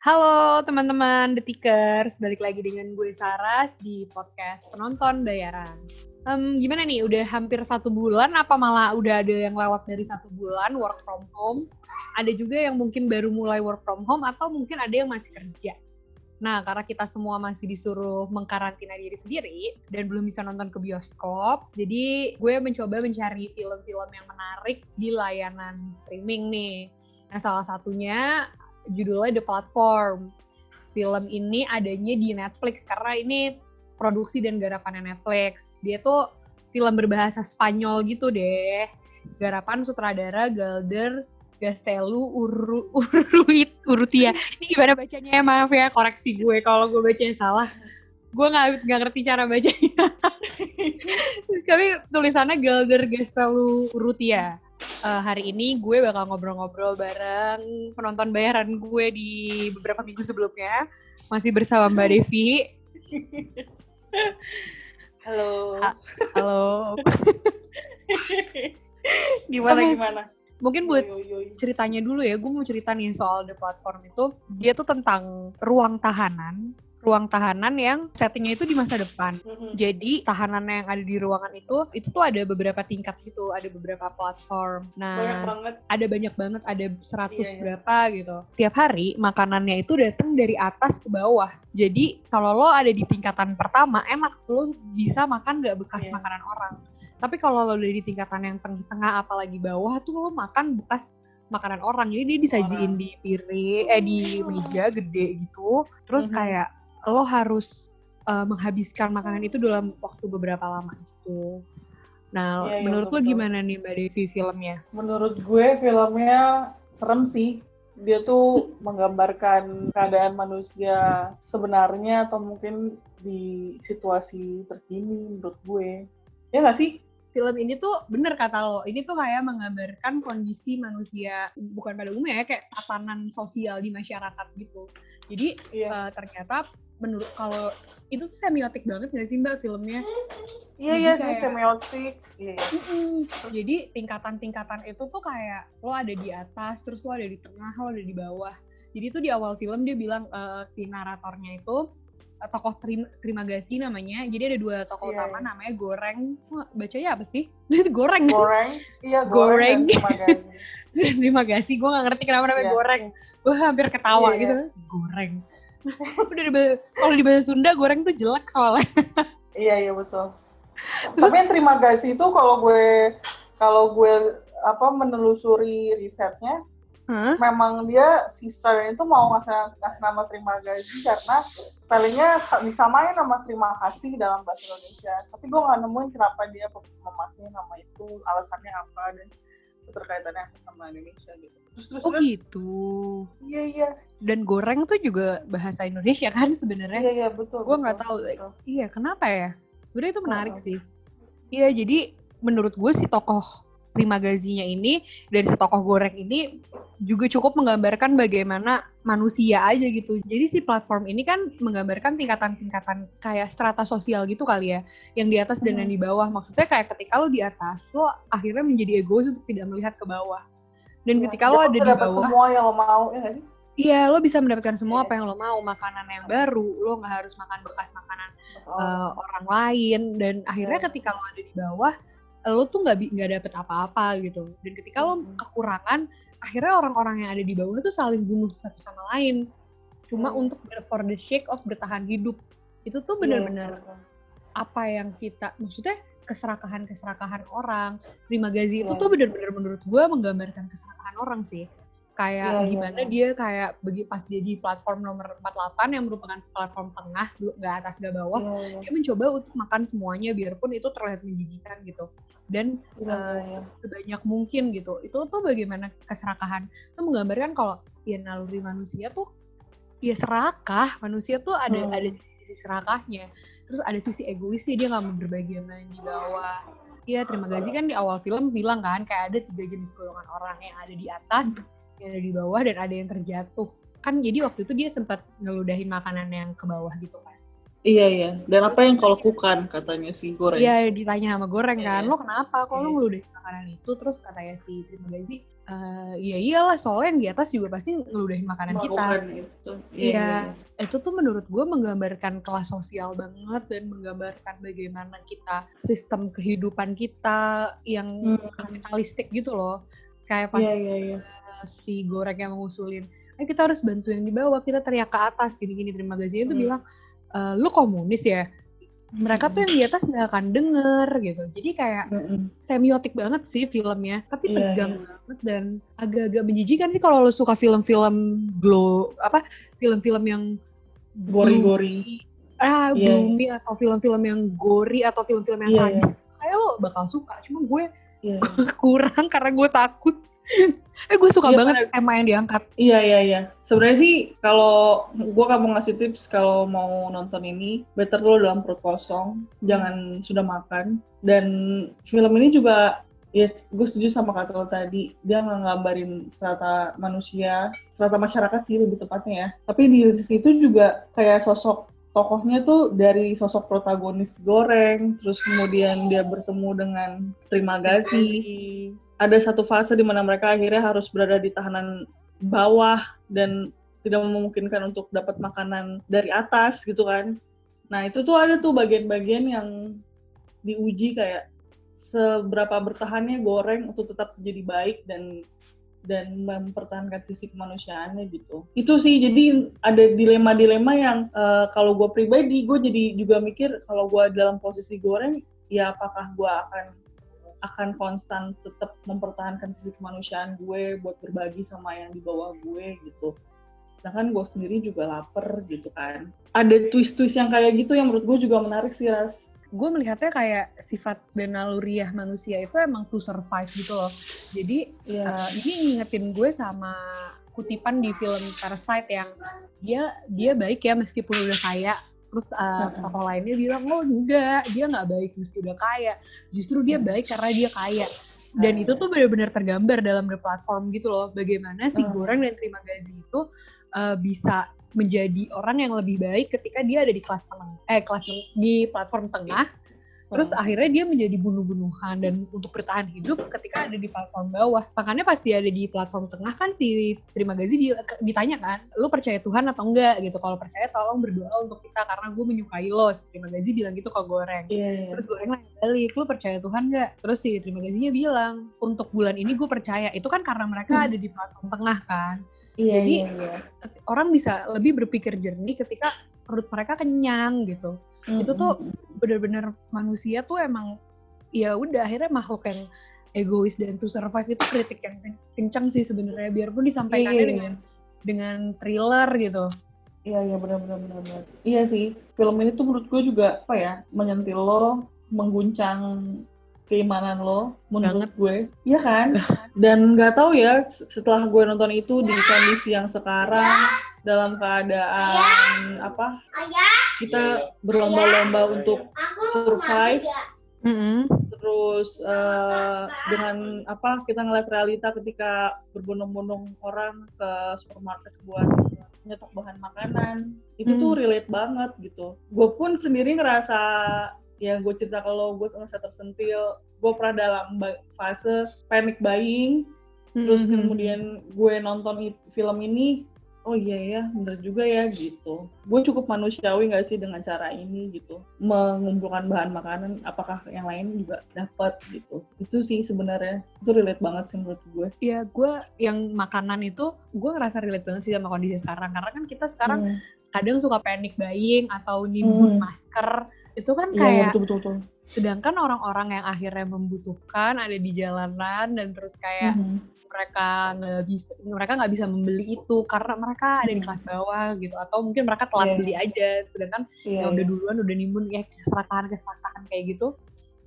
Halo teman-teman Detikers, balik lagi dengan gue Saras di podcast penonton bayaran. Um, gimana nih, udah hampir satu bulan apa malah udah ada yang lewat dari satu bulan work from home? Ada juga yang mungkin baru mulai work from home atau mungkin ada yang masih kerja. Nah, karena kita semua masih disuruh mengkarantina diri sendiri dan belum bisa nonton ke bioskop, jadi gue mencoba mencari film-film yang menarik di layanan streaming nih. Nah, salah satunya judulnya The Platform. Film ini adanya di Netflix karena ini produksi dan garapannya Netflix. Dia tuh film berbahasa Spanyol gitu deh. Garapan sutradara Galder Gastelu Uru, Uruit Urutia. Ini gimana bacanya ya? Maaf ya, koreksi gue kalau gue bacanya salah. Gue nggak nggak ngerti cara bacanya. Tapi tulisannya Galder Gastelu Urutia. Uh, hari ini gue bakal ngobrol-ngobrol bareng penonton bayaran gue di beberapa minggu sebelumnya. Masih bersama Mbak Devi. Halo. Ha halo. gimana gimana? mungkin buat ceritanya dulu ya, gue mau cerita nih soal The Platform itu, dia tuh tentang ruang tahanan, ruang tahanan yang settingnya itu di masa depan. Mm-hmm. Jadi tahanan yang ada di ruangan itu, itu tuh ada beberapa tingkat gitu, ada beberapa platform. Nah, banyak banget. ada banyak banget, ada 100 iya, iya. berapa gitu. Tiap hari makanannya itu datang dari atas ke bawah. Jadi kalau lo ada di tingkatan pertama, enak lo bisa makan gak bekas yeah. makanan orang tapi kalau lo udah di tingkatan yang tengah apalagi bawah tuh lo makan bekas makanan orang. Jadi dia disajiin di piring, eh di meja gede gitu. Terus mm -hmm. kayak lo harus uh, menghabiskan makanan itu dalam waktu beberapa lama gitu. Nah, ya, menurut ya, lo gimana nih Mbak Devi filmnya? Menurut gue filmnya serem sih. Dia tuh menggambarkan keadaan manusia sebenarnya atau mungkin di situasi terkini menurut gue. Ya nggak sih? film ini tuh bener kata lo, ini tuh kayak menggambarkan kondisi manusia bukan pada umumnya ya kayak tatanan sosial di masyarakat gitu. Jadi yeah. uh, ternyata menurut kalau itu tuh semiotik banget gak sih mbak filmnya? Iya iya kayak, semiotik. Iya. Jadi tingkatan-tingkatan itu tuh kayak lo ada di atas, terus lo ada di tengah, lo ada di bawah. Jadi tuh di awal film dia bilang uh, si naratornya itu tokoh terima, terima kasih namanya. Jadi ada dua tokoh yeah. utama iya. namanya Goreng. Wah, bacanya apa sih? goreng. Goreng. Iya, goreng. goreng. kasih. terima kasih. Gue gak ngerti kenapa namanya yeah. goreng. Gue hampir ketawa yeah, gitu. Yeah. Goreng. Udah kalau di bahasa Sunda goreng tuh jelek soalnya. iya, iya betul. Terus, Tapi yang terima kasih itu kalau gue kalau gue apa menelusuri risetnya hmm? memang dia si Sterling itu mau ngasih, ngasih nama terima kasih karena spellingnya disamain nama terima kasih dalam bahasa Indonesia. Tapi gue nggak nemuin kenapa dia memakai nama itu, alasannya apa dan keterkaitannya sama Indonesia gitu. Terus terus oh terus, gitu. Iya iya. Dan goreng tuh juga bahasa Indonesia kan sebenarnya. Iya iya betul. Gue nggak tahu. Betul. Iya kenapa ya? Sebenarnya itu menarik oh. sih. Iya jadi menurut gue si tokoh Prima Gazinya ini dan si tokoh goreng ini juga cukup menggambarkan bagaimana manusia aja gitu. Jadi si platform ini kan menggambarkan tingkatan-tingkatan kayak strata sosial gitu kali ya, yang di atas dan yang di bawah. Maksudnya kayak ketika lo di atas, lo akhirnya menjadi egois untuk tidak melihat ke bawah. Dan ya, ketika lo ada di bawah, semua yang lo mau ya gak sih? Iya, lo bisa mendapatkan semua apa yang lo mau, makanan yang baru, lo nggak harus makan bekas makanan oh. uh, orang lain, dan akhirnya ketika lo ada di bawah, lo tuh nggak nggak dapet apa-apa gitu dan ketika lo kekurangan akhirnya orang-orang yang ada di bawah tuh saling bunuh satu sama lain cuma hmm. untuk for the sake of bertahan hidup itu tuh iya, benar-benar yeah, apa yang kita maksudnya keserakahan keserakahan orang terima gazi yeah. itu iya. tuh benar-benar menurut gue menggambarkan keserakahan orang sih kayak yeah, iya, gimana yeah, dia kayak bagi pas dia di platform nomor 48 yang merupakan platform tengah nggak atas nggak bawah yeah, yeah. dia mencoba untuk makan semuanya biarpun itu terlihat menjijikan gitu. Dan yeah, uh, yeah. sebanyak mungkin gitu. Itu tuh bagaimana keserakahan? Itu menggambarkan kalau ya naluri manusia tuh ya serakah. Manusia tuh ada hmm. ada sisi serakahnya. Terus ada sisi egois sih dia nggak mau berbagi sama yang di bawah. Iya, terima kasih kan di awal film bilang kan kayak ada tiga jenis golongan orang yang ada di atas, yang ada di bawah dan ada yang terjatuh kan jadi waktu itu dia sempat ngeludahin makanan yang ke bawah gitu kan iya iya dan Terus apa yang kau lakukan katanya si goreng iya ditanya sama goreng kan iya. lo kenapa kok iya. lo ngeludahin makanan itu terus katanya si terima kasih uh, ya iyalah soalnya yang di atas juga pasti ngeludahin makanan kita. Itu. Iya, iya, iya, itu tuh menurut gue menggambarkan kelas sosial banget dan menggambarkan bagaimana kita sistem kehidupan kita yang hmm. kapitalistik gitu loh. Kayak pas yeah, yeah, yeah. Uh, si goreng yang mengusulin, eh kita harus bantu yang di bawah, kita teriak ke atas gini-gini terima kasih itu hmm. bilang, e, lu komunis ya? mereka tuh yang di atas nggak akan denger gitu jadi kayak mm-hmm. semiotik banget sih filmnya tapi yeah, tegang yeah. banget dan agak-agak menjijikan sih kalau lo suka film-film glow apa film-film yang gori-gori ah yeah. gloomy atau film-film yang gori atau film-film yang yeah, sadis yeah. kayak lo bakal suka cuma gue yeah. kurang karena gue takut eh gue suka iya, banget pada, tema yang diangkat. Iya iya iya. Sebenarnya sih kalau gue gak mau ngasih tips kalau mau nonton ini, better lo dalam perut kosong, jangan sudah makan. Dan film ini juga ya gue setuju sama kata lo tadi dia nggak ngambarin strata manusia strata masyarakat sih lebih tepatnya ya tapi di situ juga kayak sosok tokohnya tuh dari sosok protagonis goreng terus kemudian dia bertemu dengan terima kasih ada satu fase di mana mereka akhirnya harus berada di tahanan bawah dan tidak memungkinkan untuk dapat makanan dari atas gitu kan. Nah itu tuh ada tuh bagian-bagian yang diuji kayak seberapa bertahannya goreng untuk tetap jadi baik dan dan mempertahankan sisi kemanusiaannya gitu. Itu sih jadi ada dilema-dilema yang uh, kalau gue pribadi gue jadi juga mikir kalau gue dalam posisi goreng ya apakah gue akan akan konstan tetap mempertahankan sisi kemanusiaan gue buat berbagi sama yang di bawah gue gitu. Sedangkan gue sendiri juga lapar gitu kan. Ada twist-twist yang kayak gitu yang menurut gue juga menarik sih Ras. Gue melihatnya kayak sifat dan naluriah manusia itu emang to survive gitu loh. Jadi yeah. Iya. uh, ini ngingetin gue sama kutipan di film Parasite yang dia dia baik ya meskipun udah kaya. Terus uh, tokoh lainnya bilang oh enggak dia nggak baik meski udah kaya. Justru dia baik karena dia kaya. Dan itu tuh benar-benar tergambar dalam the platform gitu loh. Bagaimana si Goreng dan Terima Gazi itu uh, bisa menjadi orang yang lebih baik ketika dia ada di kelas menengah eh kelas di platform tengah Terus akhirnya dia menjadi bunuh-bunuhan dan untuk bertahan hidup ketika ada di platform bawah. Makanya pas dia ada di platform tengah kan si Terima Gazi ditanya kan, lu percaya Tuhan atau enggak gitu. Kalau percaya tolong berdoa untuk kita karena gue menyukai lo. Si Terima Gazi bilang gitu ke Goreng. Yeah, yeah. Terus Goreng nanya balik, lu percaya Tuhan enggak? Terus si Terima Gazinya bilang, untuk bulan ini gue percaya. Itu kan karena mereka hmm. ada di platform tengah kan. Yeah, Jadi yeah, yeah. orang bisa lebih berpikir jernih ketika perut mereka kenyang gitu hmm Itu tuh bener-bener manusia tuh emang ya udah akhirnya makhluk yang egois dan to survive itu kritik yang kencang sih sebenarnya biarpun disampaikannya yeah, yeah. dengan dengan thriller gitu. Iya iya benar benar benar benar. Iya sih film ini tuh menurut gue juga apa ya menyentil lo, mengguncang keimanan lo menurut Banget. gue, iya kan? Dan nggak tahu ya setelah gue nonton itu di kondisi yang sekarang dalam keadaan apa? kita berlomba-lomba untuk survive. Mm -hmm. Terus uh, dengan apa kita ngeliat realita ketika berbondong-bondong orang ke supermarket buat nyetok bahan makanan itu mm. tuh relate banget gitu. Gue pun sendiri ngerasa ya gue cerita kalau gue ngerasa tersentil. Gue pernah dalam fase panic buying. Mm -hmm. Terus kemudian gue nonton film ini oh iya ya bener juga ya gitu gue cukup manusiawi gak sih dengan cara ini gitu mengumpulkan bahan makanan apakah yang lain juga dapat gitu itu sih sebenarnya itu relate banget sih menurut gue iya gue yang makanan itu gue ngerasa relate banget sih sama kondisi sekarang karena kan kita sekarang hmm. kadang suka panic buying atau nimbun hmm. masker itu kan iya, iya, kayak ya, betul, betul, betul sedangkan orang-orang yang akhirnya membutuhkan ada di jalanan dan terus kayak mm-hmm. mereka nggak bisa mereka nggak bisa membeli itu karena mereka ada di kelas bawah gitu atau mungkin mereka telat yeah. beli aja sedangkan yeah, yang udah iya. duluan udah nimbun ya keserakahan keserakahan kayak gitu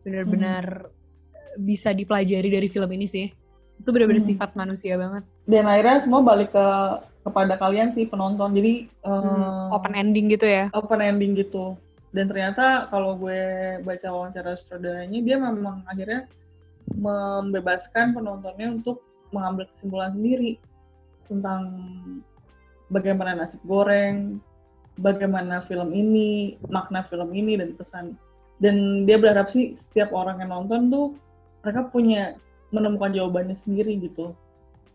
benar-benar mm-hmm. bisa dipelajari dari film ini sih itu benar-benar mm-hmm. sifat manusia banget dan akhirnya semua balik ke kepada kalian sih penonton jadi hmm, open ending gitu ya open ending gitu dan ternyata kalau gue baca wawancara sutradaranya dia memang akhirnya membebaskan penontonnya untuk mengambil kesimpulan sendiri tentang bagaimana nasib goreng, bagaimana film ini, makna film ini dan pesan. Dan dia berharap sih setiap orang yang nonton tuh mereka punya menemukan jawabannya sendiri gitu.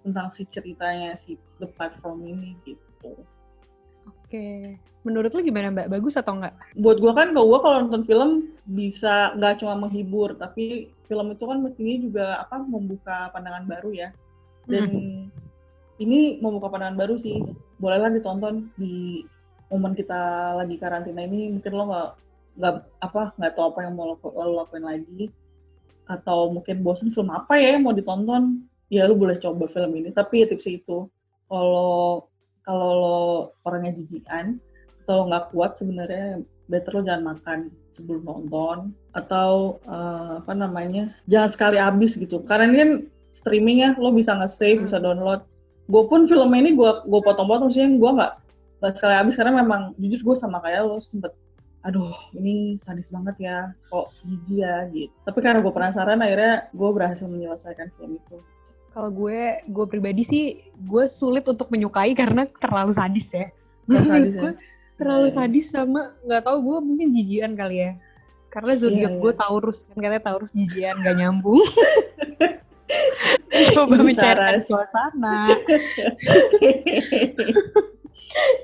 tentang si ceritanya si the platform ini gitu. Oke, menurut lu gimana Mbak? Bagus atau enggak? Buat gue kan, gue kalau nonton film bisa nggak cuma menghibur, tapi film itu kan mestinya juga apa membuka pandangan baru ya. Dan hmm. ini membuka pandangan baru sih. Bolehlah ditonton di momen kita lagi karantina ini. Mungkin lo nggak nggak apa nggak tahu apa yang mau lo, lo lakuin lagi atau mungkin bosan film apa ya yang mau ditonton ya lu boleh coba film ini tapi ya tips itu kalau kalau lo orangnya jijian atau lo nggak kuat sebenarnya better lo jangan makan sebelum nonton. Atau uh, apa namanya jangan sekali habis gitu. Karena ini kan streaming ya lo bisa nge-save bisa download. Gue pun film ini gue gue potong-potong sih gue nggak nggak sekali habis. Karena memang jujur gue sama kayak lo sempet aduh ini sadis banget ya kok jijik ya gitu. Tapi karena gue penasaran akhirnya gue berhasil menyelesaikan film itu kalau gue, gue pribadi sih, gue sulit untuk menyukai karena terlalu sadis ya. Terlalu sadis ya? terlalu iya. sadis sama nggak tahu gue mungkin jijian kali ya. Karena zodiak yeah, yeah. gue Taurus kan katanya Taurus jijian gak nyambung. Coba mencairkan suasana.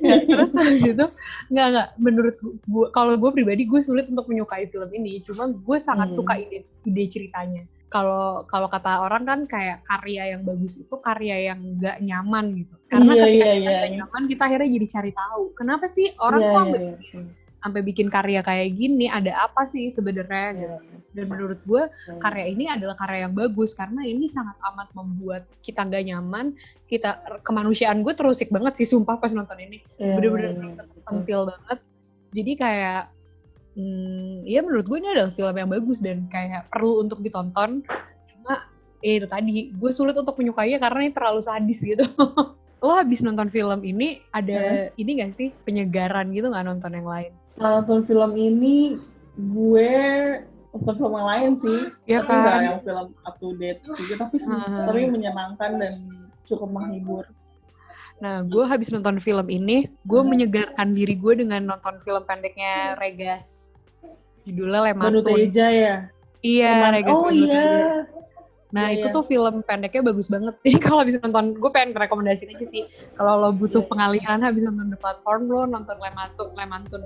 ya, terus habis itu nggak nggak menurut gue kalau gue pribadi gue sulit untuk menyukai film ini cuma gue sangat hmm. suka ide ide ceritanya kalau kalau kata orang kan kayak karya yang bagus itu karya yang nggak nyaman gitu karena iya, ketika iya, kita iya. gak nyaman kita akhirnya jadi cari tahu kenapa sih orang iya, kok iya, iya. Bikin, sampai bikin karya kayak gini ada apa sih sebenarnya iya, gitu. Iya. dan menurut gue iya. karya ini adalah karya yang bagus karena ini sangat amat membuat kita nggak nyaman kita kemanusiaan gue terusik banget sih sumpah pas nonton ini iya, bener-bener iya, iya, banget jadi kayak hmm, ya menurut gue ini adalah film yang bagus dan kayak perlu untuk ditonton cuma ya itu tadi gue sulit untuk menyukainya karena ini terlalu sadis gitu lo habis nonton film ini ada hmm? ini gak sih penyegaran gitu nggak nonton yang lain setelah nonton film ini gue nonton film yang lain sih ya tapi kan? yang film up to date juga tapi hmm. tapi menyenangkan dan cukup menghibur Nah, gue habis nonton film ini, gue menyegarkan diri gue dengan nonton film pendeknya Regas. Judulnya Lemantun. Teja ya? Iya, Leman Regas oh, Banu iya. Nah, yeah, itu yeah. tuh film pendeknya bagus banget. Jadi kalau habis nonton, gue pengen rekomendasiin aja sih. Kalau lo butuh yeah. pengalihan habis nonton The Platform, lo nonton Lemantun. Lemantun.